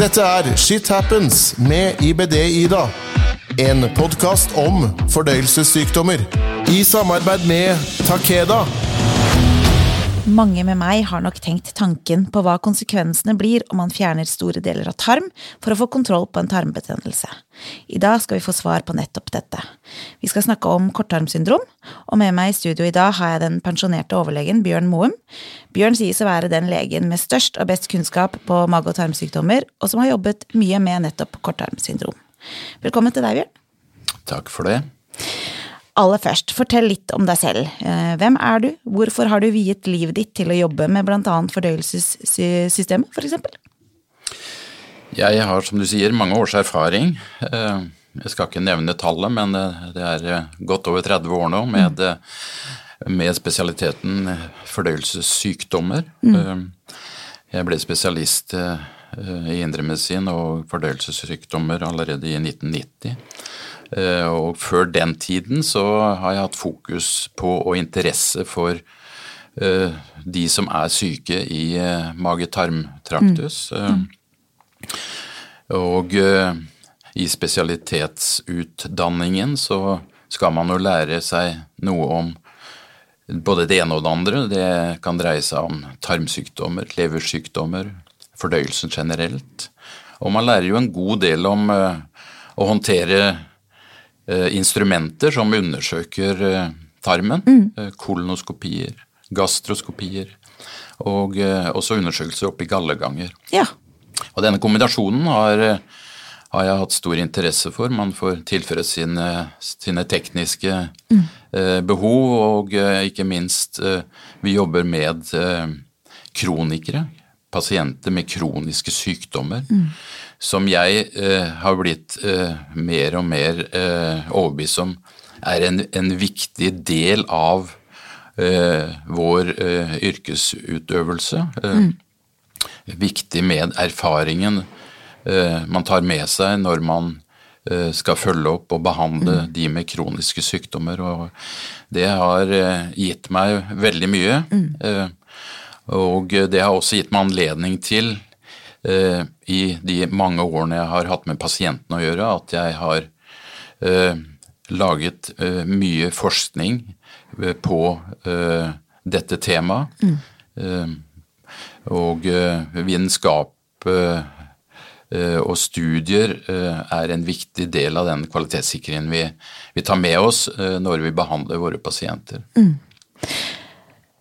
Dette er Shit Happens med IBD-Ida. En podkast om fordøyelsessykdommer. I samarbeid med Takeda. Mange med meg har nok tenkt tanken på hva konsekvensene blir om man fjerner store deler av tarm for å få kontroll på en tarmbetennelse. I dag skal vi få svar på nettopp dette. Vi skal snakke om korttarmsyndrom, og med meg i studio i dag har jeg den pensjonerte overlegen Bjørn Moum. Bjørn sies å være den legen med størst og best kunnskap på mage- og tarmsykdommer, og som har jobbet mye med nettopp korttarmsyndrom. Velkommen til deg, Bjørn. Takk for det. Aller først, fortell litt om deg selv. Eh, hvem er du? Hvorfor har du viet livet ditt til å jobbe med annet fordøyelsessystemet, for eksempel? Jeg har, som du sier, mange års erfaring. Eh, jeg skal ikke nevne tallet, men eh, det er godt over 30 år nå med, med spesialiteten fordøyelsessykdommer. Mm. Jeg ble spesialist i indremedisin og fordøyelsessykdommer allerede i 1990. Eh, og før den tiden så har jeg hatt fokus på og interesse for uh, de som er syke i uh, mage-tarm-traktus. Mm. Og i spesialitetsutdanningen så skal man jo lære seg noe om både det ene og det andre. Det kan dreie seg om tarmsykdommer, leversykdommer, fordøyelsen generelt. Og man lærer jo en god del om å håndtere Eh, instrumenter som undersøker eh, tarmen. Mm. Eh, kolonoskopier, gastroskopier og også undersøkelser oppe i galleganger. Ja. Og denne kombinasjonen har, har, jeg hatt stor interesse for. Man får tilføre sine, sine tekniske mm. behov, og ikke minst vi jobber med kronikere. Pasienter med kroniske sykdommer. Mm som jeg eh, har blitt eh, mer og mer eh, overbevist om er en, en, viktig del av eh, vår eh, yrkesutøvelse. Eh, mm. Viktig med erfaringen man tar med seg når man skal følge opp og behandle mm. de med kroniske sykdommer. Og det har gitt meg veldig mye. Mm. Og det har også gitt meg anledning til i de mange årene jeg har hatt med pasientene å gjøre, at jeg har eh, laget eh, mye forskning på dette temaet. Mm. Og vitenskap og studier er en viktig del av den kvalitetssikringen vi, vi tar med oss når vi behandler våre pasienter. Mm.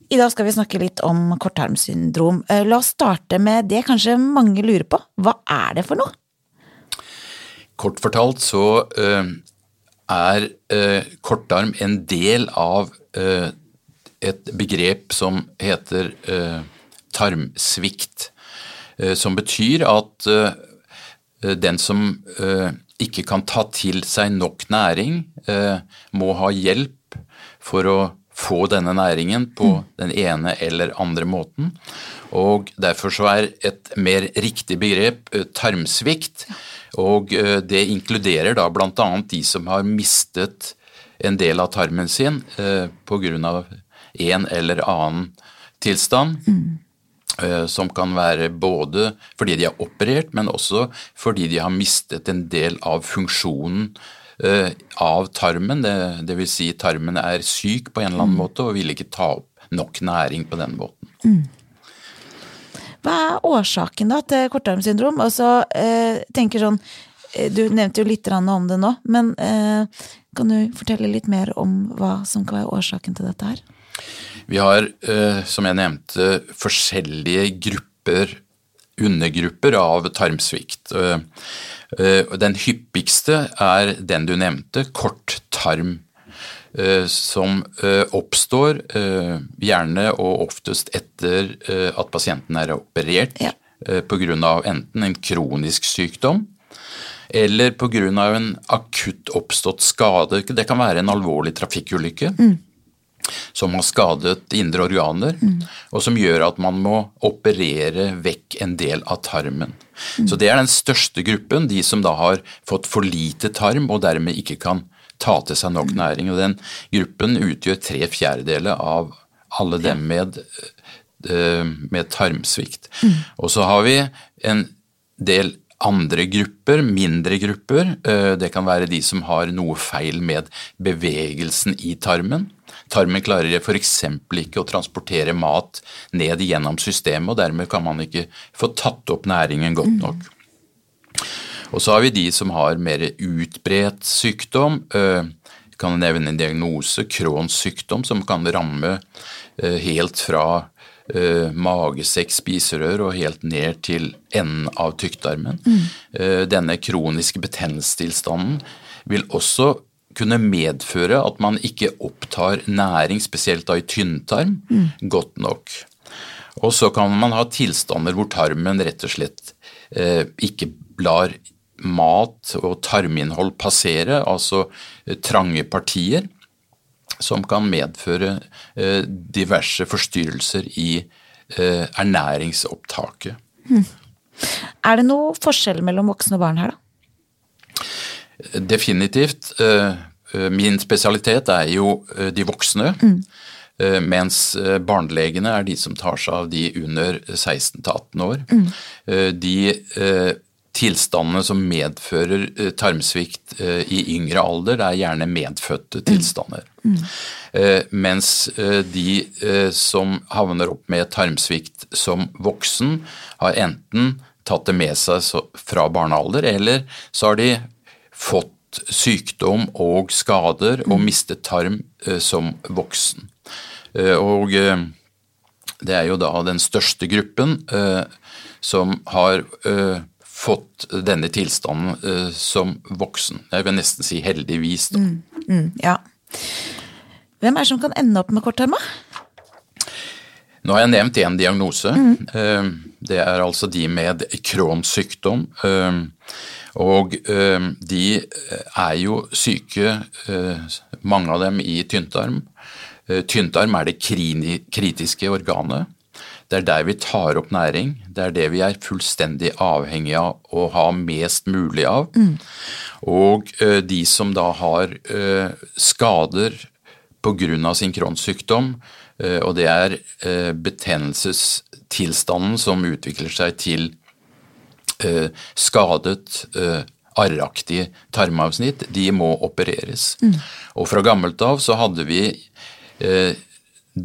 I dag skal vi snakke litt om korttarmsyndrom. Eh, la oss starte med det kanskje mange lurer på. Hva er det for noe? Kort fortalt så uh, er uh, korttarm en del av et begrep som heter tarmsvikt. Som betyr at den som ikke kan ta til seg nok næring, må ha hjelp for å få denne næringen på mm. den ene eller andre måten. Og Derfor så er et mer riktig begrep eh, tarmsvikt. Og eh, det inkluderer da bl.a. de som har mistet en del av tarmen sin eh, pga. en eller annen tilstand. Mm. Som kan være både fordi de har operert, men også fordi de har mistet en del av funksjonen av tarmen. Det, det, vil si tarmen er syk på en eller annen mm. måte og vil ikke ta opp nok næring på den måten. Mm. Hva er årsaken da til korttarmsyndrom? Altså, eh, tenker sånn, eh, Du nevnte jo litt om det nå, men eh, kan du fortelle litt mer om hva som kan være årsaken til dette her? Vi har, eh, som jeg nevnte, forskjellige grupper, undergrupper av tarmsvikt. Eh, den hyppigste er den du nevnte, kort tarm, eh, som eh, oppstår gjerne og oftest etter at pasienten er operert ja. pga. enten en kronisk sykdom eller pga. en akutt oppstått skade. Det kan være en alvorlig trafikkulykke. Mm som har skadet indre organer, mm. og som gjør at man må operere vekk en del av tarmen. Mm. Så det er den største gruppen, de som da har fått for lite tarm og dermed ikke kan ta til seg nok næring. Og den gruppen utgjør tre fjerdedeler av alle dem med, eh, med tarmsvikt. Mm. Og så har vi en del andre grupper, mindre grupper, det kan være de som har noe feil med bevegelsen i tarmen. Tarmen klarer f.eks. ikke å transportere mat ned gjennom systemet, og dermed kan man ikke få tatt opp næringen godt nok. Og så har vi de som har mer utbredt sykdom. Jeg kan nevne en diagnose, Crohns sykdom, som kan ramme helt fra uh, magesekk, spiserør og helt ned til enden av tykktarmen. Mm. Uh, denne kroniske betennelsestilstanden vil også kunne medføre at man ikke opptar næring, spesielt da i tynntarm, mm. godt nok. Og så kan man ha tilstander hvor tarmen rett og slett eh, ikke lar mat og tarminnhold passere, altså trange partier som kan medføre eh, diverse forstyrrelser i eh, ernæringsopptaket. Hmm. Er det noe forskjell mellom voksne og barn her, da? Definitivt. Eh, min spesialitet er jo de voksne. Mm. Mens barnelegene er de som tar seg av de under 16 18 år. Mm. De tilstandene som medfører eh, tarmsvikt eh, i yngre alder, det er gjerne medfødte tilstander. Mm. Mm. Mens de som havner opp med tarmsvikt som voksen, har enten tatt det med seg fra barnealder, eller så har de fått sykdom og skader og mm. mistet tarm som voksen. Og det er jo da den største gruppen som har fått denne tilstanden uh, som voksen. Jeg vil nesten si heldigvis. Da. Mm, mm, ja. Hvem er det som kan ende opp med korttarma? Nå har jeg nevnt én diagnose. Mm. Uh, det er altså de med Crohns sykdom. Uh, og de er jo syke, mange av dem i tynntarm. Tynntarm er det kritiske organet. Det er der vi tar opp næring. Det er det vi er fullstendig avhengig av å ha mest mulig av. Mm. Og uh, de som da har uh, skader pga. sin kronsykdom, uh, og det er betennelsestilstanden som utvikler seg til skadet arraktig tarmavsnitt, de må opereres. Mm. Og fra gammelt av så hadde vi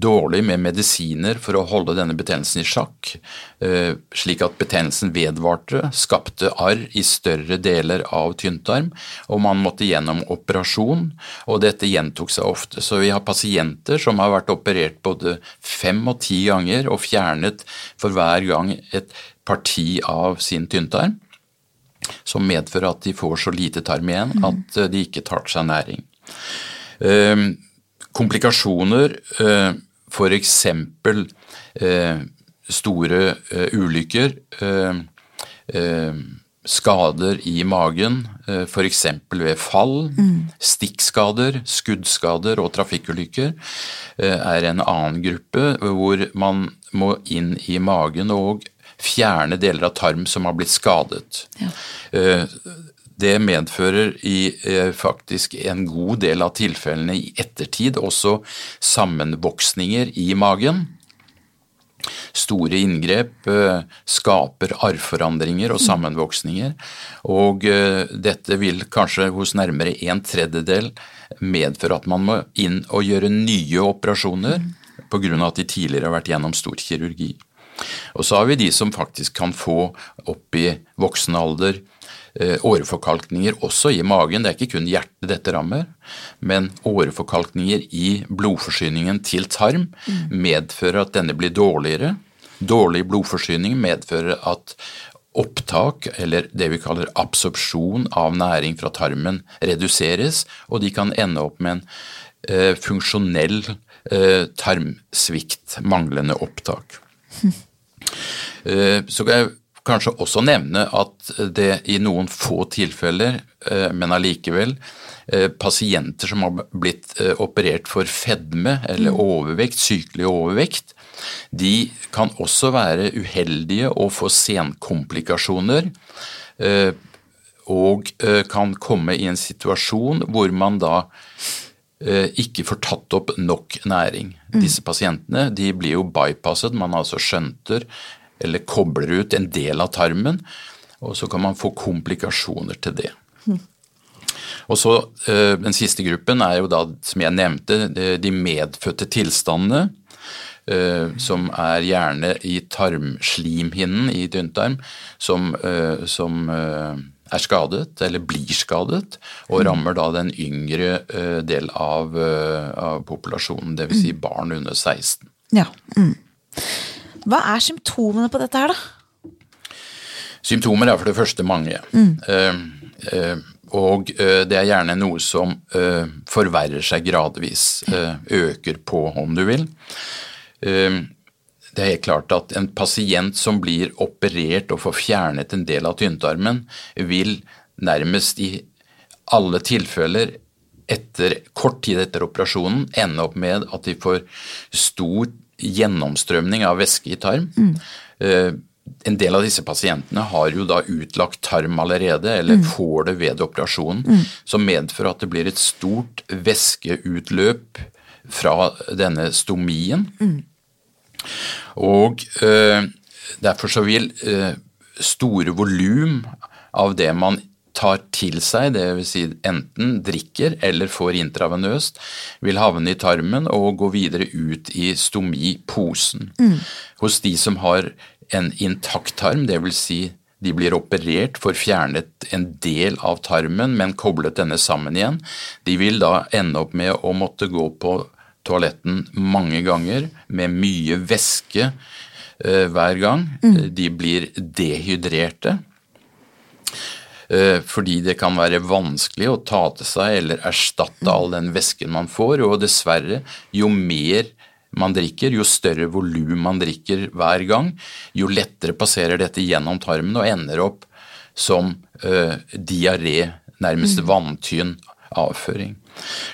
dårlig med medisiner for å holde denne betennelsen i sjakk, eh, slik at betennelsen vedvarte, skapte arr i større deler av tynntarm, og man måtte gjennom operasjon, og dette gjentok seg ofte. Så vi har pasienter som har vært operert både fem og ti ganger og fjernet for hver gang et parti av sin tynntarm, som medfører at de får så lite tarm igjen at eh, de ikke tar seg næring. Komplikasjoner, eh, f.eks. Eh, store eh, ulykker, skader i magen, f.eks. ved fall, mm. stikkskader, skuddskader og trafikkulykker, er en annen gruppe hvor man må inn i magen og fjerne deler av tarm som har blitt skadet. Ja det medfører i eh, faktisk en god del av tilfellene i ettertid også sammenvoksninger i magen. Store inngrep eh, skaper arvforandringer og sammenvoksninger, og eh, dette vil kanskje hos nærmere en tredjedel medføre at man må inn og gjøre nye operasjoner pga. at de tidligere har vært gjennom stor kirurgi. Og så har vi de som faktisk kan få opp i voksen alder åreforkalkninger også i magen. Det er ikke kun hjertet dette rammer, men åreforkalkninger i blodforsyningen til tarm medfører at denne blir dårligere. Dårlig blodforsyning medfører at opptak, eller det vi kaller absorpsjon av næring fra tarmen, reduseres, og de kan ende opp med en eh, funksjonell eh, tarmsvikt, manglende opptak. Eh, så kan jeg kanskje også nevne at det i noen få tilfeller, eh, men allikevel, eh, pasienter som har blitt eh, operert for fedme eller mm. overvekt, sykelig overvekt, de kan også være uheldige og få senkomplikasjoner. Og kan komme i en situasjon hvor man da ikke får tatt opp nok næring. Mm. Disse pasientene de blir jo bypasset, man altså skjønter eller kobler ut en del av tarmen. og så kan man få komplikasjoner til det. Og så eh, Den siste gruppen er jo da, som jeg nevnte, de medfødte tilstandene. Uh, som er gjerne i tarmslimhinnen i tynntarm, som, uh, som er skadet eller blir skadet, og mm. rammer da den yngre del av, av populasjonen, dvs. Si mm. barn under 16. Ja. Mm. Hva er symptomene på dette her, da? Symptomer er for det første mange. Mm. Og det er gjerne noe som forverrer seg gradvis, øker på, om du vil. Det er helt klart at en pasient som blir operert og får fjernet en del av tynntarmen, vil nærmest i alle tilfeller etter kort tid etter operasjonen ende opp med at de får stor gjennomstrømning av væske i tarm. Mm. En del av disse pasientene har jo da utlagt tarm allerede, eller mm. får det ved operasjonen, mm. som medfører at det blir et stort væskeutløp fra denne stomien. Mm. Og eh, derfor så vil eh, store volum av det man tar til seg, dvs. Si enten drikker eller får intravenøst, vil havne i tarmen og gå videre ut i stomiposen. Mm. Hos de som har en intakt tarm, dvs. Si de blir operert, får fjernet en del av tarmen, men koblet denne sammen igjen. De vil da ende opp med å måtte gå på toaletten mange ganger med mye væske uh, hver gang. Mm. De blir dehydrerte. Uh, fordi det kan være vanskelig å ta til seg eller erstatte all den væsken man får. Og dessverre, jo mer man drikker, jo større volum man drikker hver gang, jo lettere passerer dette gjennom tarmen og ender opp som uh, diaré, nærmest mm. vanntynn avføring.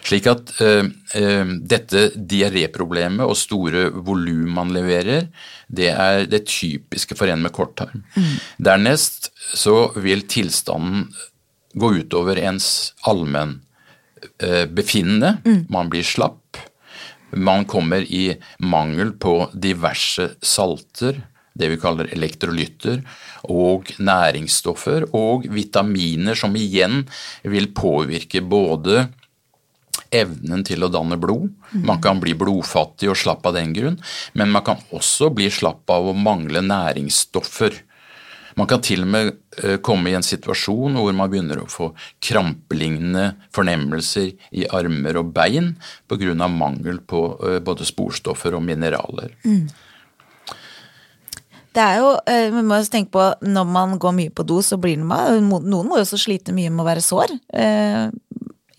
Slik at uh, uh, dette diaréproblemet og store volum man leverer, det er det typiske for en med korttarm. Mm. Dernest så vil tilstanden gå utover ens allmenn uh, befinnende. Mm. Man blir slapp. Man kommer i mangel på diverse salter, det vi kaller elektrolytter, og næringsstoffer og vitaminer som igjen vil påvirke både evnen til å danne blod. Man kan bli blodfattig og slapp av den grunn, men man kan også bli slapp av å mangle næringsstoffer. Man kan til og med eh, komme i en situasjon hvor man begynner å få krampelignende fornemmelser i armer og bein pga. mangel på eh, både sporstoffer og mineraler. Mm. Det er jo, eh, Vi må også tenke på når man går mye på do, så blir man Noen må jo også slite mye med å være sår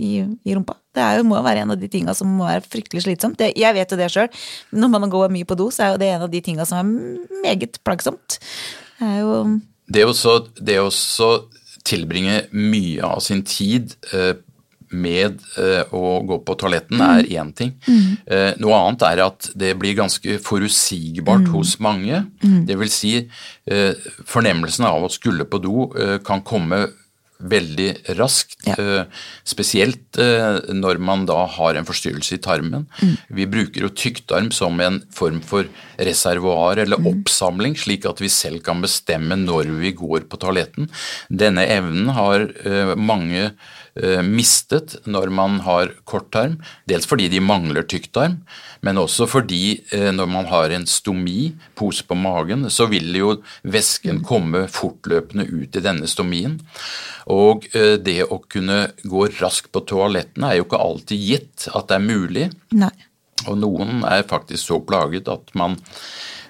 i, i rumpa. Det jo, må jo være en av de tinga som må være fryktelig slitsomt. Det, jeg vet jo det sjøl. Når man går mye på do, så er jo det en av de tinga som er meget plagsomt. Det er jo Det også, det tilbringe mye av sin tid eh, med eh, å gå på toaletten mm. er én ting. Mm. Eh, noe annet er at det blir ganske forutsigbart mm. hos mange. Mm. Det vil si, eh, fornemmelsen av å skulle på do eh, kan komme veldig raskt. Ja. Eh, spesielt eh, når man da har en forstyrrelse i tarmen. Mm. Vi bruker jo tykktarm som en form for reservoar eller mm. oppsamling, slik at vi selv kan bestemme når vi går på toaletten. Denne evnen har eh, mange mistet når man har korttarm, dels fordi de mangler tykktarm, men også fordi når man har en stomi, pose på magen, så vil jo væsken mm. komme fortløpende ut i denne stomien. Og eh, det å kunne gå raskt på toalettene er jo ikke alltid gitt at det er mulig. Nei. Og noen er faktisk så plaget at man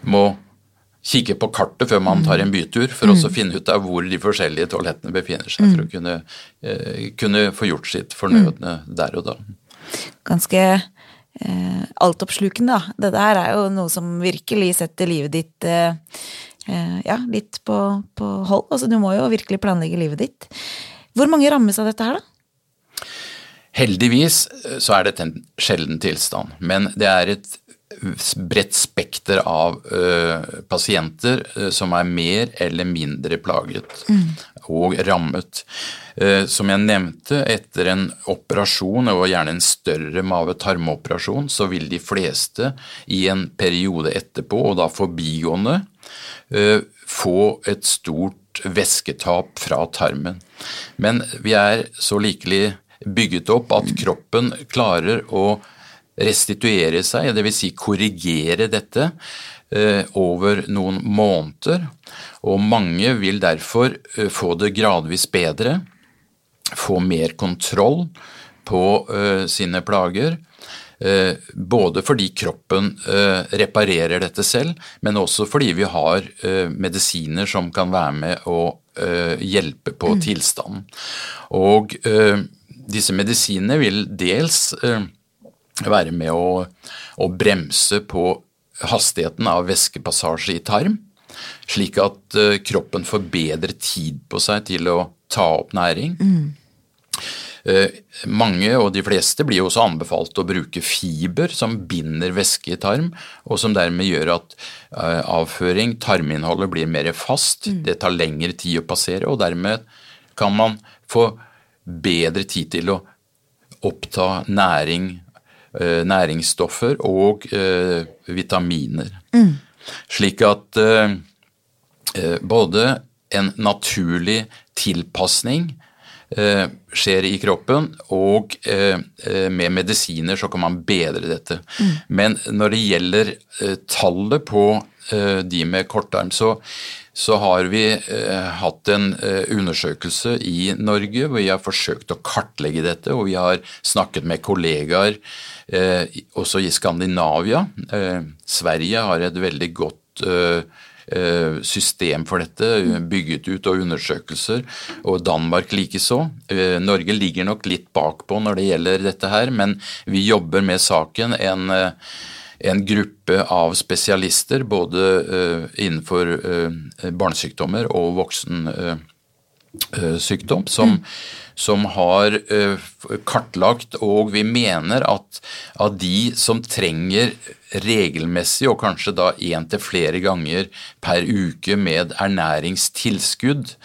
må kikke på kartet før man tar en bytur, for mm. å finne ut av hvor de forskjellige toalettene befinner seg, mm. for å kunne, eh, kunne, få gjort sitt fornødne mm. der og da. Ganske eh, altoppslukende, da. Det der er jo noe som virkelig setter livet ditt eh, Eh, ja, litt på, på hold. Altså, du må jo virkelig planlegge livet ditt. Hvor mange rammes av dette her, da? Heldigvis eh, så er dette en sjelden tilstand, men det er et bredt spekter av uh, pasienter uh, som er mer eller mindre plaget mm. og rammet. Uh, som jeg nevnte, etter en operasjon, og gjerne en større mave-tarmoperasjon, så vil de fleste i en periode etterpå, og da forbigående, Eh, få et stort stort væsketap fra tarmen. Men vi er så likelig bygget opp at kroppen klarer å restituere seg, dvs. Si korrigere dette, eh, over noen måneder. Og mange vil derfor eh, få det gradvis bedre, få mer kontroll på eh, sine plager. Både fordi kroppen reparerer dette selv, men også fordi vi har medisiner som kan være med å hjelpe på mm. tilstanden. Og disse medisinene vil dels være med å, å bremse på hastigheten av væskepassasje i tarm, slik at uh, kroppen får bedre tid på seg til å ta opp næring. Mm. Mange, og de fleste, blir også anbefalt å bruke fiber som binder væske i tarm, og som dermed gjør at uh, avføring, tarminnholdet, blir mer fast. Mm. Det tar lengre tid å passere, og dermed kan man få bedre tid til å oppta næring Eh, næringsstoffer og eh, vitaminer. Mm. Slik at eh, både en naturlig tilpasning skjer i kroppen, og med medisiner så kan man bedre dette. Mm. Men når det gjelder tallet på de med kortarm, så, så har vi eh, hatt en eh, undersøkelse i Norge hvor vi har forsøkt å kartlegge dette, og vi har snakket med kollegaer eh, også i Skandinavia. Eh, Sverige har et veldig godt eh, eh, system for dette, bygget ut og undersøkelser, og Danmark likeså. Norge ligger nok litt bakpå når det gjelder dette her, men vi jobber med saken. en en gruppe av spesialister både uh, innenfor uh, barnesykdommer og voksensykdom, uh, som, mm. som, har kartlagt, og vi mener at av de som trenger regelmessig, og kanskje da én til flere ganger per uke med ernæringstilskudd,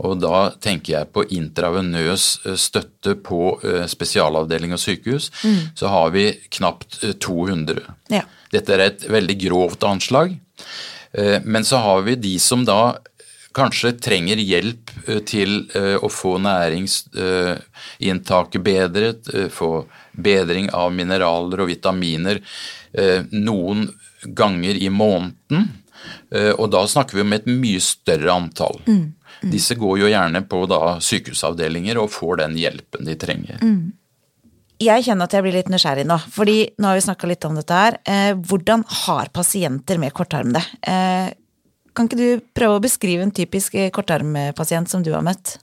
og da tenker jeg på intravenøs støtte på spesialavdeling og sykehus, mm. så har vi knapt 200. Ja. Dette er et veldig grovt anslag. Eh, men så har vi de som da kanskje trenger hjelp eh, til eh, å få næringsinntaket bedret, få bedring av mineraler og vitaminer noen ganger i måneden. Og da snakker vi om et mye større antall. Mm, mm. Disse går jo gjerne på da sykehusavdelinger og får den hjelpen de trenger. Mm jeg kjenner at jeg blir litt nysgjerrig nå, fordi nå har vi snakka litt om dette her. Eh, hvordan har pasienter med kortarm det? Kan ikke du prøve å beskrive en typisk eh, kortarmpasient som du har møtt?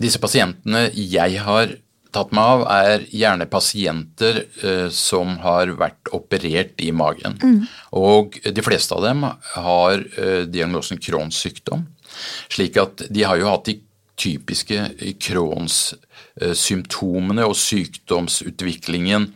Disse pasientene jeg har tatt meg av, er gjerne pasienter uh, som har vært operert i magen. Mm. Og de fleste av dem har uh, diagnosen Crohns sykdom. Slik at de har jo hatt de typiske Crohns Eh, symptomene og sykdomsutviklingen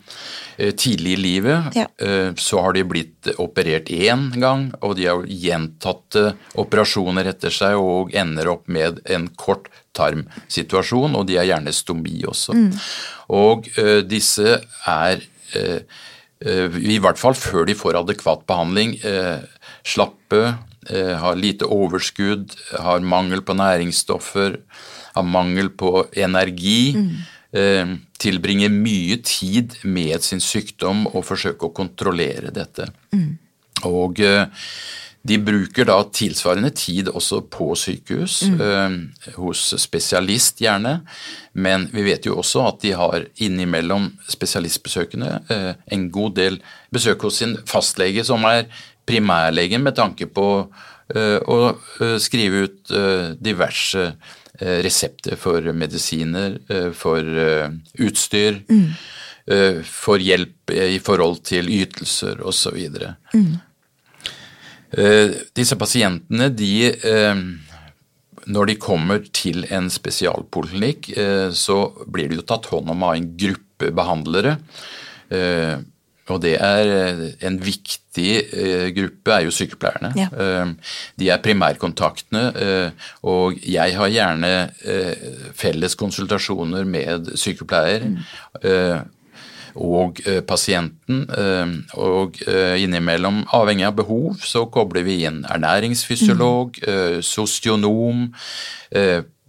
eh, tidlig i livet. Ja. Eh, så har de blitt operert én gang, og de har gjentatte operasjoner etter seg og ender opp med en kort tarmsituasjon, og de har gjerne stomi også. Mm. Og disse er i hvert fall før de får adekvat behandling, slappe, har lite overskudd, har mangel på næringsstoffer, har mangel på energi. Mm. Eh, tilbringer mye tid med sin sykdom og forsøker å kontrollere dette. Mm. Og eh, de bruker da tilsvarende tid også på sykehus, mm. eh, hos spesialist gjerne, men vi vet jo også at de har innimellom spesialistbesøkene eh, en god del besøk hos sin fastlege, som er primærlegen med tanke på eh, å eh, skrive ut diverse Eh, resepter for medisiner, for utstyr, mm. for hjelp i forhold til ytelser osv. Mm. Disse pasientene, de Når de kommer til en spesialpoliklinikk, så blir de jo tatt hånd om av en gruppe behandlere og det er eh, en viktig eh, gruppe, er jo sykepleierne. Ja. Eh, de er primærkontaktene, og jeg har gjerne felles konsultasjoner med sykepleier. Mm. og pasienten. Og innimellom, avhengig av behov, så kobler vi inn ernæringsfysiolog, mm. sosionom.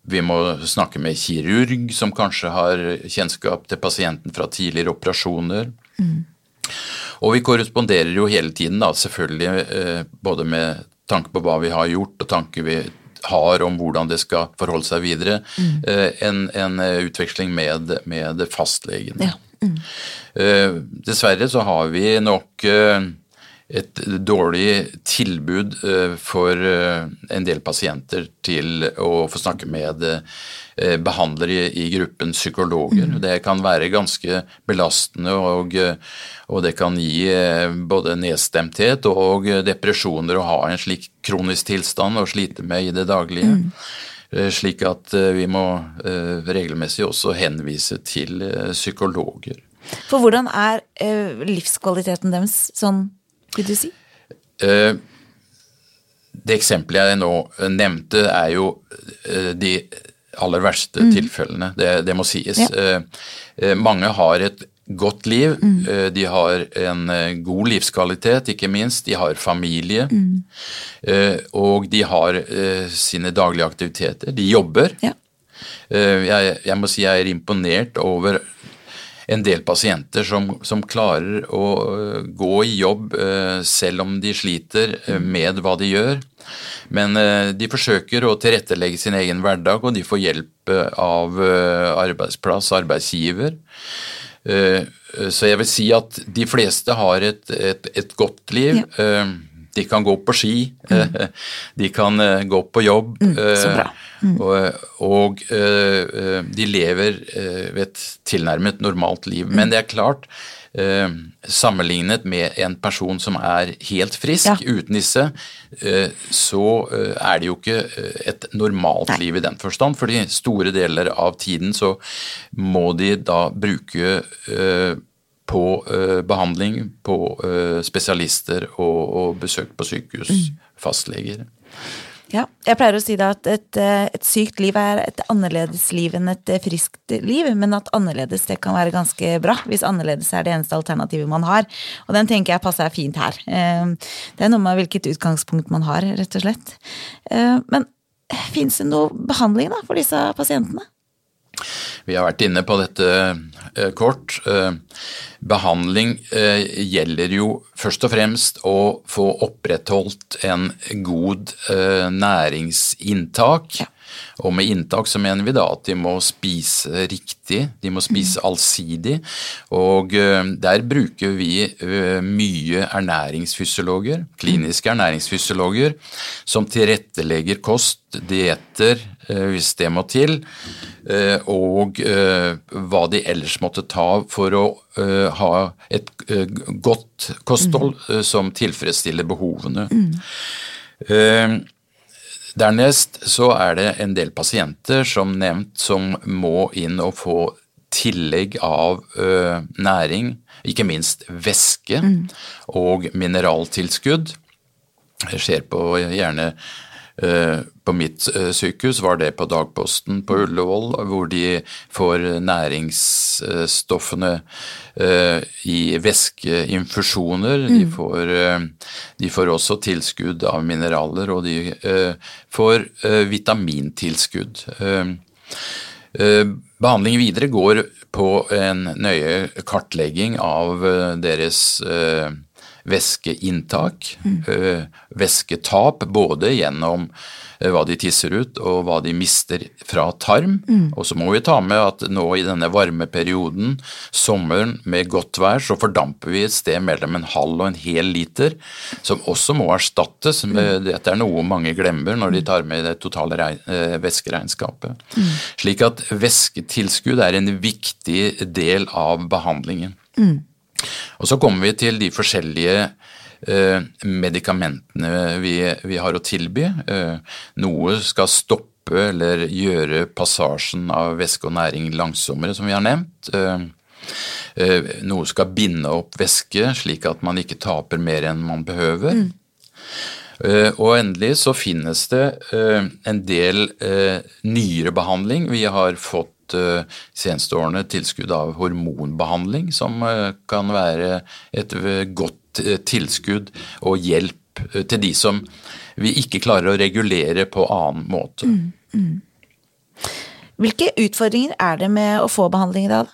Vi må snakke med kirurg, som kanskje har kjennskap til pasienten fra tidligere operasjoner. Mm. Og vi korresponderer jo hele tiden, da, selvfølgelig både med tanke på hva vi har gjort, og tanke vi har om hvordan det skal forholde seg videre. Mm. En, en, utveksling med, med fastlegen. Ja. Mm. Dessverre så har vi nok eh, et dårlig tilbud eh, for en del pasienter til å få snakke med behandlere i gruppen psykologer. Mm. Det kan være ganske belastende, og, og, det kan gi både nedstemthet og depresjoner å ha en slik kronisk tilstand å slite med i det daglige. Mm. Eh, slik at eh, vi må eh, regelmessig også henvise til psykologer. For hvordan er livskvaliteten deres sånn, vil du si? Det eksempelet jeg nå nevnte, er jo de aller verste mm. tilfellene. Det, det, må sies. Ja. Mange har et godt liv. Mm. Eh, de har en eh, god livskvalitet, ikke minst. De har familie. Mm. Eh, og de har sine daglige aktiviteter. De jobber. Ja. Jeg, jeg, må si jeg er imponert over en del pasienter som, som, klarer å gå i jobb selv om de sliter med hva de gjør. Men de forsøker å tilrettelegge sin egen hverdag, og de får hjelp av arbeidsplass, arbeidsgiver. Eh, så jeg vil si at de fleste har et, et, et godt liv. Ja. Eh, de kan gå på ski, mm. de kan eh, gå på jobb. Mm, mm. Og, og, de lever et tilnærmet normalt liv. Men mm. det er klart, Eh, sammenlignet med en person som er helt frisk ja. uten disse, eh, så eh, er det jo ikke et normalt Nei. liv i den forstand. fordi store deler av tiden så må de da bruke på behandling, på spesialister og, og besøk på sykehus, mm. fastleger. Ja, jeg pleier å si da at et, eh, et, sykt liv er et annerledes liv enn et friskt liv, men at annerledes det kan være ganske bra, hvis annerledes er det eneste alternativet man har. Og den tenker jeg passer fint her. Det er noe med hvilket utgangspunkt man har, rett og slett. Men fins det noe behandling da for disse pasientene? Vi har vært inne på dette eh, kort. Eh, behandling eh, gjelder jo først og fremst å få opprettholdt en god næringsinntak. Ja. Og med inntak så mener vi da at de må spise riktig, de må spise mm. allsidig. Og der bruker vi mye ernæringsfysiologer, kliniske ernæringsfysiologer, som tilrettelegger kost, dietter, hvis det må til, Eh, og eh, hva de ellers måtte ta for å eh, ha et godt kosthold mm. som tilfredsstiller behovene. Mm. Dernest så er det en del pasienter som nevnt som må inn og få tillegg av næring, ikke minst væske mm. og mineraltilskudd. Det skjer på gjerne Eh, på mitt eh, sykehus var det på dagposten på Ullevål, hvor de får næringsstoffene eh, i væskeinfusjoner. Mm. De, får, de, får, også tilskudd av mineraler, og de får vitamintilskudd. Behandlingen videre går på en nøye kartlegging av deres væskeinntak, mm. væsketap, både gjennom hva de tisser ut og hva de mister fra tarm. Mm. Og så må vi ta med at nå i denne varmeperioden, sommeren med godt vær, så fordamper vi et sted mellom en halv og en hel liter, som også må erstattes. Mm. Dette er noe mange glemmer når de tar med det totale væskeregnskapet. Mm. Slik at væsketilskudd er en viktig del av behandlingen. Mm. Og så kommer vi til de forskjellige eh, medikamentene vi, vi, har å tilby. Eh, noe skal stoppe eller gjøre passasjen av væske og næring langsommere, som vi har nevnt. Eh, noe skal binde opp væske, slik at man ikke taper mer enn man behøver. Mm. Og endelig så finnes det en del nyere behandling. Vi har fått seneste årene tilskudd av hormonbehandling, som kan være et godt tilskudd og hjelp til de som vi ikke klarer å regulere på annen måte. Mm, mm. Hvilke utfordringer er det med å få behandling i dag?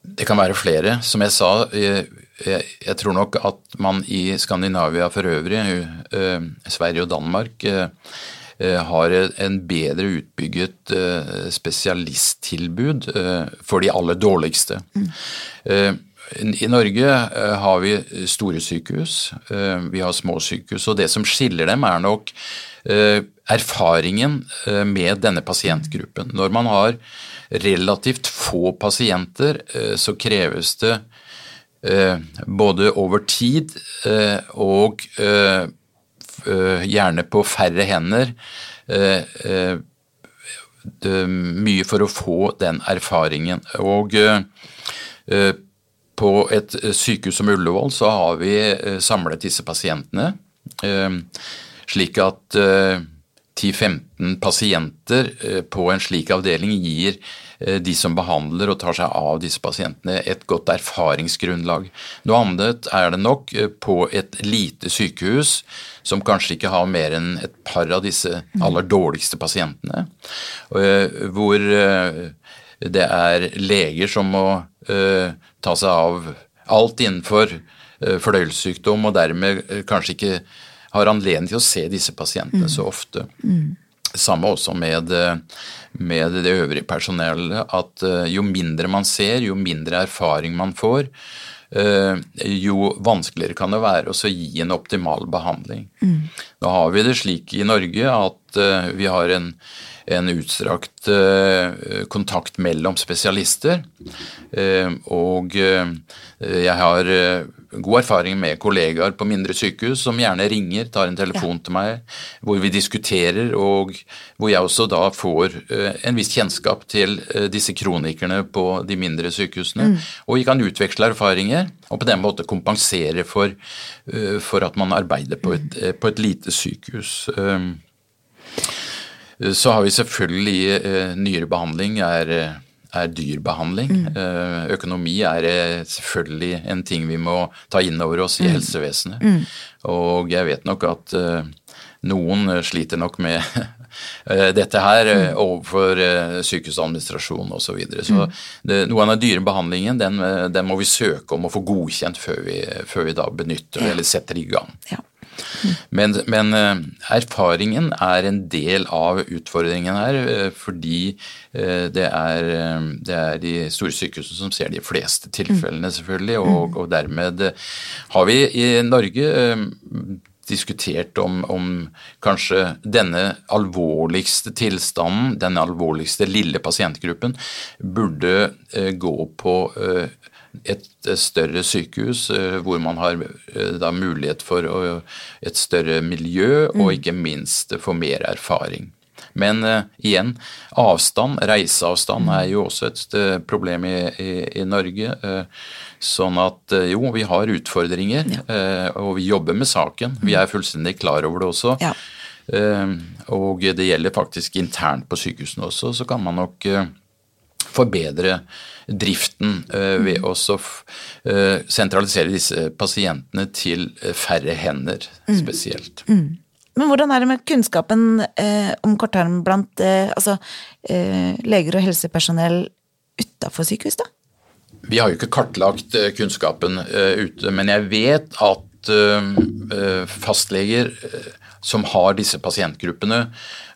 Det kan være flere. Som jeg sa, jeg, tror nok at man i Skandinavia for øvrig, Sverige og Danmark, har en bedre utbygget uh, spesialisttilbud for de aller dårligste. I Norge har vi store sykehus, vi har små sykehus, og det som skiller dem er nok erfaringen med denne pasientgruppen. Når man har relativt få pasienter, så kreves det Eh, både over tid eh, og eh, gjerne på færre hender. Mye for å få den erfaringen. Og på et sykehus som Ullevål så har vi samlet disse pasientene, slik at 10-15 pasienter på en slik avdeling gir Eh, de som behandler og tar seg av disse pasientene, et godt erfaringsgrunnlag. Noe annet er det nok eh, på et lite sykehus som kanskje ikke har mer enn et par av disse aller dårligste pasientene, eh, hvor det er leger som må ta seg av alt innenfor fordøyelsessykdom, og dermed kanskje ikke har anledning til å se disse pasientene så ofte. Mm. Samme også med, med, det øvrige personellet, at eh, jo mindre man ser, jo mindre erfaring man får, eh, jo vanskeligere kan det være å gi en optimal behandling. Mm. Nå har vi det slik i Norge at eh, vi har en, en utstrakt kontakt mellom spesialister. Og jeg har god erfaring med kollegaer på mindre sykehus som gjerne ringer, tar en telefon ja. til meg, hvor vi diskuterer, og hvor jeg også da får uh, en viss kjennskap til uh, disse kronikerne på de mindre sykehusene. Mm. Og vi kan utveksle erfaringer, og på den måte kompensere for, uh, for at man arbeider på et, på et lite sykehus. Så har vi selvfølgelig nyere behandling er er dyr behandling. Mm. Eh, økonomi er eh, selvfølgelig en ting vi må ta inn over oss i mm. helsevesenet. Mm. Og jeg vet nok at eh, noen sliter nok med dette her mm. overfor sykehusadministrasjon osv. Så, videre. så mm. det, noe av den dyre behandlingen den, den, må vi søke om å få godkjent før vi, før vi da benytter ja. eller setter i gang. Ja. Men, men, eh, erfaringen er en del av utfordringen her, eh, fordi eh, det er, det er de store sykehusene som ser de fleste tilfellene, selvfølgelig. Og, og dermed har vi i Norge diskutert om, om, kanskje denne alvorligste tilstanden, denne alvorligste lille pasientgruppen, burde gå på et større sykehus eh, hvor man har eh, da mulighet for et større miljø og mm. ikke minst få mer erfaring. Men uh, igjen, avstand, reiseavstand, er jo også et uh, problem i, i, i Norge. Uh, sånn at jo, vi har utfordringer, ja. og vi jobber med saken. Vi er fullstendig klar over det også. Ja. og det gjelder faktisk internt på sykehusene også, så kan man nok forbedre driften eh, ved å eh, sentralisere disse pasientene til eh, færre hender mm. spesielt. Mm. Mm. Men hvordan er det med kunnskapen eh, om korttarm blant eh, altså, eh, leger og helsepersonell utafor sykehus, da? Vi har jo ikke kartlagt kunnskapen ute, men jeg vet at fastleger som har disse pasientgruppene,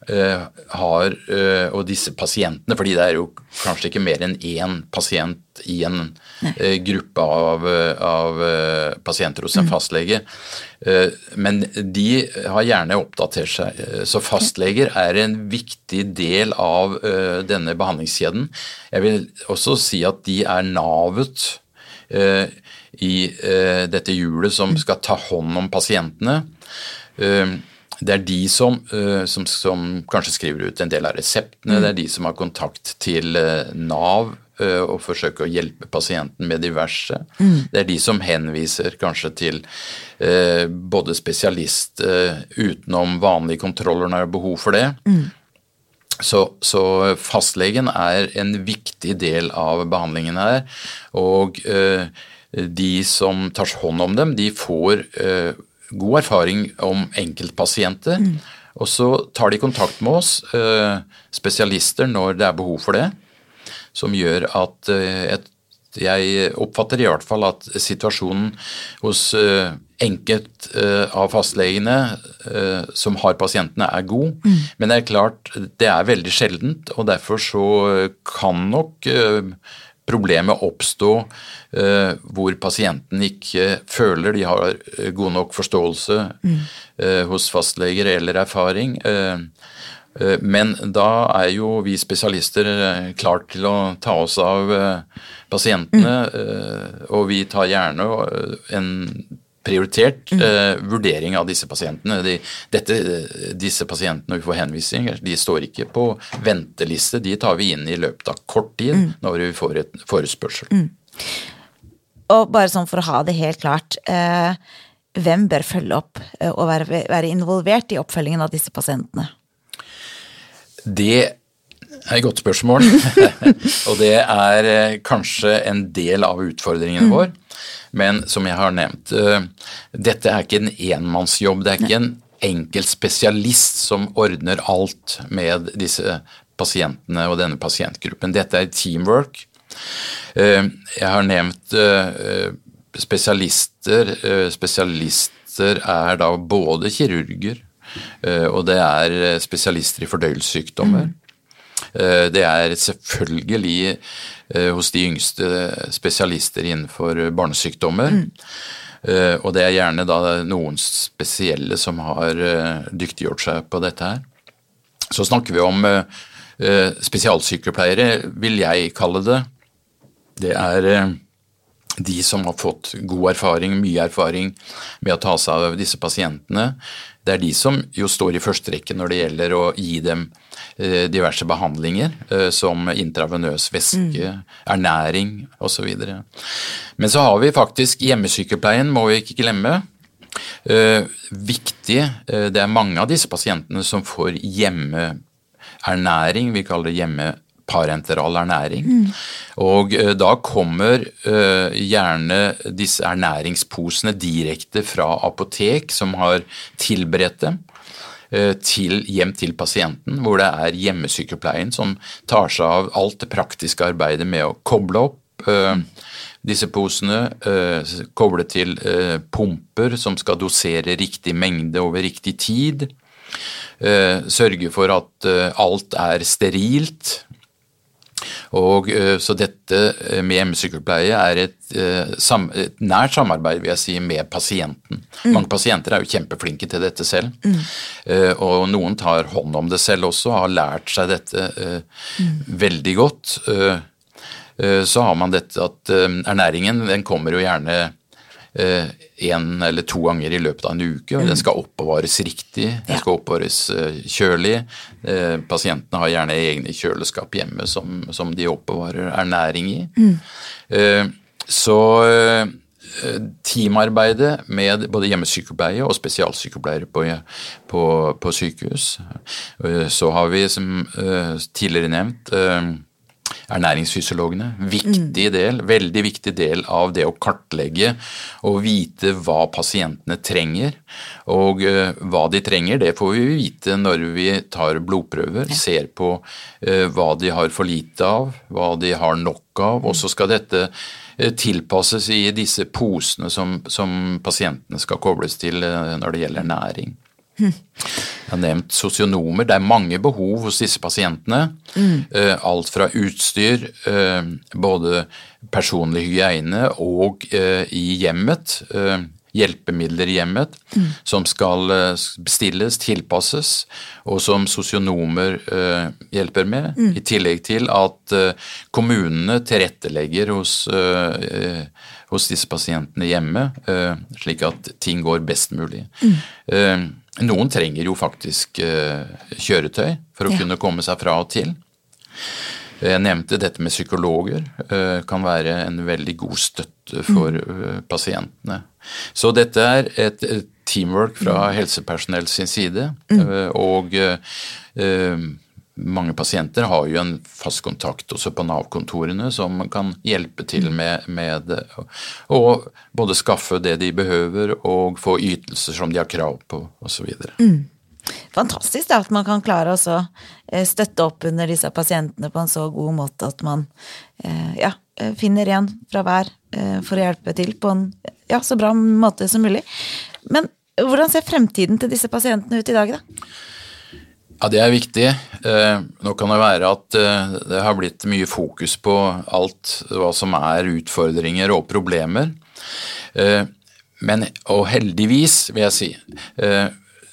har, eh, og disse pasientene, fordi det er jo kanskje ikke mer enn én pasient i en Nei. Eh, gruppe av, av, pasienter hos en mm. fastlege. Men de har gjerne oppdatert seg. Så fastleger er en viktig del av denne behandlingskjeden. Jeg vil også si at de er navet i dette hjulet som mm. skal ta hånd om pasientene det er de som, uh, som, som, kanskje skriver ut en del av reseptene, mm. det er de som har kontakt til uh, Nav eh, og forsøker å hjelpe pasienten med diverse. Det er de som henviser kanskje til eh, både spesialist eh, utenom vanlige kontroller når det er behov for det. Så, så, fastlegen er en viktig del av behandlingen her. Og eh, de som tar hånd om dem, de får eh, god erfaring om enkeltpasienter. Mm. Og så tar de kontakt med oss, eh, spesialister, når det er behov for det. Som gjør at eh, et, jeg oppfatter i hvert fall at situasjonen hos eh, enkelt av fastlegene som har pasientene, er god. Mm. Men det er klart, det er veldig sjeldent, og derfor så kan nok problemet oppstå eh, hvor pasienten ikke føler de har eh, god nok forståelse mm. eh, hos fastleger eller erfaring. Eh, eh men da er jo vi spesialister klart til å ta oss av pasientene, mm. og vi tar gjerne en prioritert mm. uh, vurdering av disse pasientene. De, dette, disse pasientene vi får henvisning, de står ikke på venteliste. De tar vi inn i løpet av kort tid mm. når vi får et forespørsel. Mm. Og bare sånn for å ha det helt klart. Eh, hvem bør følge opp uh, og være, være, involvert i oppfølgingen av disse pasientene? Det er et godt spørsmål. og det er kanskje en del av utfordringen mm. vår. Men som jeg har nevnt, eh, dette er ikke en enmannsjobb. Det er ikke en enkelt spesialist som ordner alt med disse pasientene og denne pasientgruppen. Dette er teamwork. Eh, jeg har nevnt eh, spesialister. Spesialister er da både kirurger, og det er spesialister i fordøyelsessykdommer. Mm. Eh, det er selvfølgelig eh, hos de yngste spesialister innenfor barnesykdommer. Mm. Eh, og det er gjerne da noen spesielle som har dyktiggjort seg på dette her. Så snakker vi om spesialsykepleiere, vil jeg kalle det. Det er de som har fått god erfaring, mye erfaring med å ta seg av disse pasientene. Det er de som jo står i første rekke når det gjelder å gi dem Eh, diverse behandlinger eh, som intravenøs væske, mm. ernæring osv. Men så har vi faktisk hjemmesykepleien, må vi ikke glemme. Eh, viktig, det er mange av disse pasientene som får hjemmeernæring, vi kaller det hjemmeparenteral ernæring. Mm. Og da kommer uh, gjerne disse ernæringsposene direkte fra apotek som har tilberedt dem. Eh, til, hjem til pasienten, hvor det er hjemmesykepleien som tar seg av alt det praktiske arbeidet med å koble opp disse posene, koble til pumper som skal dosere riktig mengde over riktig tid. Sørge for at alt er sterilt, og, eh, så dette eh, med hjemmesykepleie er et, eh, et, nært samarbeid vil jeg si, med pasienten. Mm. Mange pasienter er jo kjempeflinke til dette selv. Mm. Og noen tar hånd om det selv også, og har lært seg dette mm. veldig godt. Så har man dette at ernæringen den kommer jo gjerne én eller to ganger i løpet av en uke. og Den skal oppbevares riktig, den skal oppbevares eh, kjølig. Eh, pasientene har gjerne egne kjøleskap hjemme som, som de oppbevarer ernæring i. Mm. Eh, så teamarbeidet med både hjemmesykepleie og spesialsykepleiere på, på, på sykehus. Så har vi, som tidligere nevnt, ernæringsfysiologene. Viktig del, veldig viktig del av det å kartlegge og vite hva pasientene trenger. Og uh, hva de trenger, det får vi vite når vi tar blodprøver, ser på uh, hva de har for lite av, hva de har nok av, og så skal dette uh, tilpasses i disse posene som, som pasientene skal kobles til når det gjelder næring. Jeg har nevnt sosionomer. Det er mange behov hos disse pasientene. Mm. Alt fra utstyr, eh, både personlig hygiene og eh, i hjemmet. Hjelpemidler i hjemmet mm. som skal bestilles, tilpasses, og som sosionomer hjelper med. Mm. I tillegg til at kommunene tilrettelegger hos, hos disse pasientene hjemme, slik at ting går best mulig. Mm. Noen trenger jo faktisk uh, kjøretøy for å ja. kunne komme seg fra og til. Jeg nevnte dette med psykologer. eh, Kan være en veldig god støtte for eh, pasientene. Så dette er et eh, teamwork fra helsepersonell sin side. eh, Og eh, eh, mange pasienter har jo en fast kontakt også på Nav-kontorene som kan hjelpe til med, med å både skaffe det de behøver og få ytelser som de har krav på osv. Fantastisk da, at man kan klare å eh, støtte opp under disse pasientene på en så god måte at man eh, ja, eh, finner en fra hver for å hjelpe til på en ja, så bra måte som mulig. Men hvordan ser fremtiden til disse pasientene ut i dag, da? Ja, det er viktig. Eh, nå kan det være at eh, det har blitt mye fokus på alt hva som er utfordringer og problemer. Eh, men, og heldigvis, vil jeg si,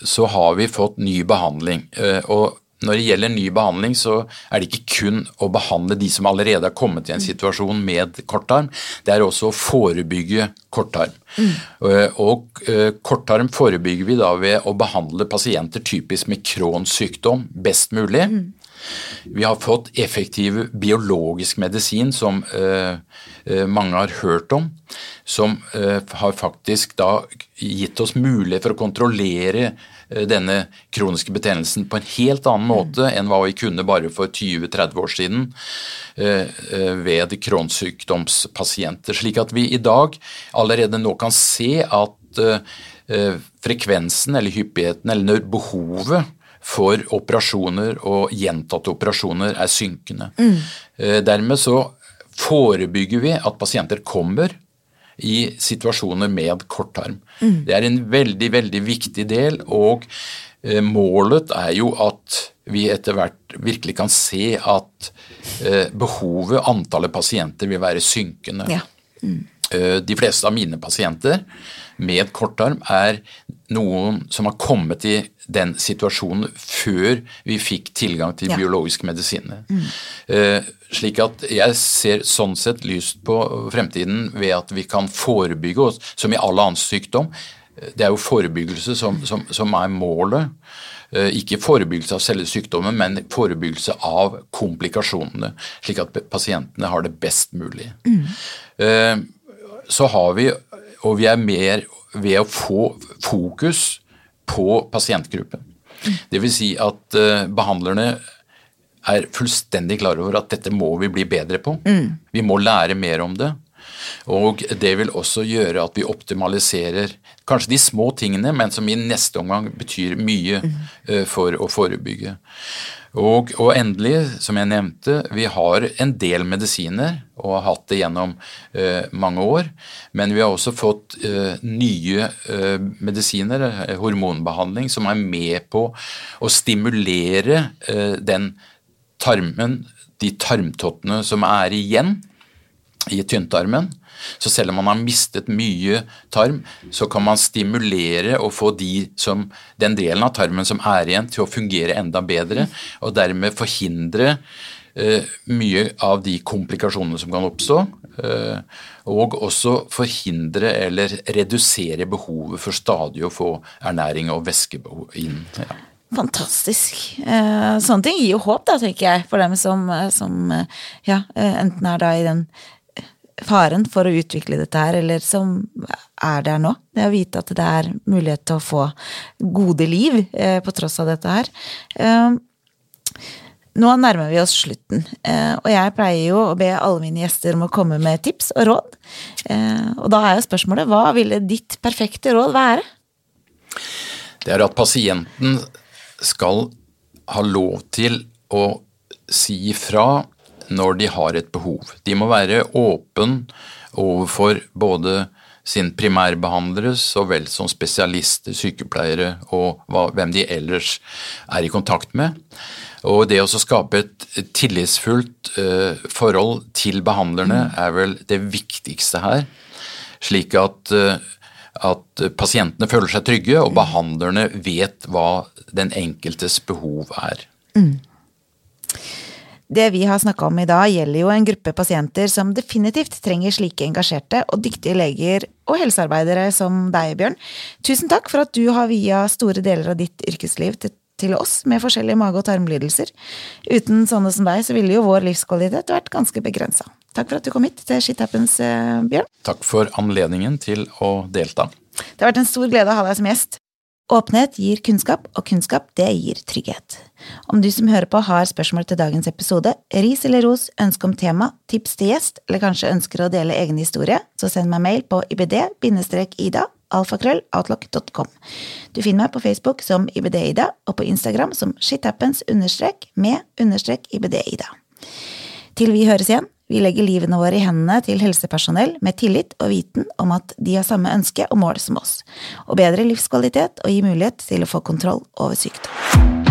så har vi fått ny behandling. Eh, og når det gjelder ny behandling, så er det ikke kun å behandle de som allerede har kommet i en situasjon med kortarm, det er også å forebygge kortarm. Mm. Og kortarm forebygger vi da ved å behandle pasienter typisk med Crohns sykdom best mulig. Vi har fått effektiv biologisk medisin som eh, eh, mange har hørt om, som eh, har faktisk da gitt oss mulighet for å kontrollere eh, denne kroniske betennelsen på en helt annen måte enn hva vi kunne bare for 20-30 år siden eh, eh, ved kronsykdomspasienter. Slik at vi i dag allerede nå kan se at eh, eh, frekvensen eller hyppigheten eller behovet for operasjoner og gjentatte operasjoner er synkende. Mm. Dermed så forebygger vi at pasienter kommer i situasjoner med korttarm. Det er en veldig, veldig viktig del, og eh, målet er jo at vi etter hvert virkelig kan se at eh, behovet, antallet pasienter, vil være synkende. Ja. Eh, De fleste av mine pasienter med kortarm er noen som har kommet i den situasjonen før vi fikk tilgang til Ja. biologiske medisiner. Mm. Slik at jeg ser sånn sett lyst på fremtiden ved at vi kan forebygge oss, som i all annen sykdom. Eh, Det er jo forebyggelse som, som, som er målet. Eh, Ikke forebyggelse av selve sykdommen, men forebyggelse av komplikasjonene, slik at pasientene har det best mulig. Eh, Så har vi, og vi er mer ved å få fokus på pasientgruppen. Det vil si at eh, behandlerne er fullstendig klar over at dette må vi bli bedre på. Vi må lære mer om det. Og det vil også gjøre at vi optimaliserer kanskje de små tingene, men som i neste omgang betyr mye eh, for å forebygge. Og, og endelig, som jeg nevnte, vi har en del medisiner og har hatt det gjennom eh, mange år. Men vi har også fått eh, nye eh, medisiner, eh, hormonbehandling, som er med på å stimulere eh, den tarmen, de tarmtottene som er igjen i tynntarmen. Så selv om man har mistet mye tarm, så kan man stimulere og få de som, den delen av tarmen som er igjen, til å fungere enda bedre, og dermed forhindre uh, mye av de komplikasjonene som kan oppstå. Uh, og også forhindre eller redusere behovet for stadig å få ernæring og væske inn. Ja. Fantastisk. Eh, sånne ting gir jo håp, da, tenker jeg, for dem som, som ja, enten er da i den faren for å utvikle dette her, eller som er der nå. Det å vite at det er mulighet til å få gode liv eh, på tross av dette her. Eh, nå nærmer vi oss slutten, eh, og jeg pleier jo å be alle mine gjester om å komme med tips og råd. Eh, og da er jo spørsmålet, hva ville ditt perfekte råd være? det er at pasienten skal ha lov til å si ifra når de har et behov. De må være åpen overfor både sin primærbehandlere så vel som spesialister, sykepleiere og hvem de ellers er i kontakt med. Og det å skape et tillitsfullt eh, forhold til behandlerne er vel det viktigste her, slik at eh, at pasientene føler seg trygge, og behandlerne vet hva den enkeltes behov er. Det vi har snakka om i dag, gjelder jo en gruppe pasienter som definitivt trenger slike engasjerte og dyktige leger og helsearbeidere som deg, Bjørn. Tusen takk for at du har via store deler av ditt yrkesliv til, til oss med forskjellige mage- og tarmlidelser. Uten sånne som deg, så ville jo vår livskvalitet vært ganske begrensa. Takk for at du kom hit til Shit Happens, eh, Bjørn. Takk for anledningen til å delta. Det har vært en stor glede å ha deg som gjest. Åpenhet gir kunnskap, og kunnskap det gir trygghet. Om du som hører på har spørsmål til dagens episode, ris eller ros, ønske om tema, tips til gjest, eller kanskje ønsker å dele egen historie, så send meg mail på ibd-ida alfakrøll outlook.com. Du finner meg på Facebook som ibd-ida, og på Instagram som shithappens understrek med understrek ibd-ida. Til vi høres igjen, vi legger livene våre i hendene til helsepersonell med tillit og viten om at de har samme ønske og mål som oss, og bedre livskvalitet og gi mulighet til å få kontroll over sykdom.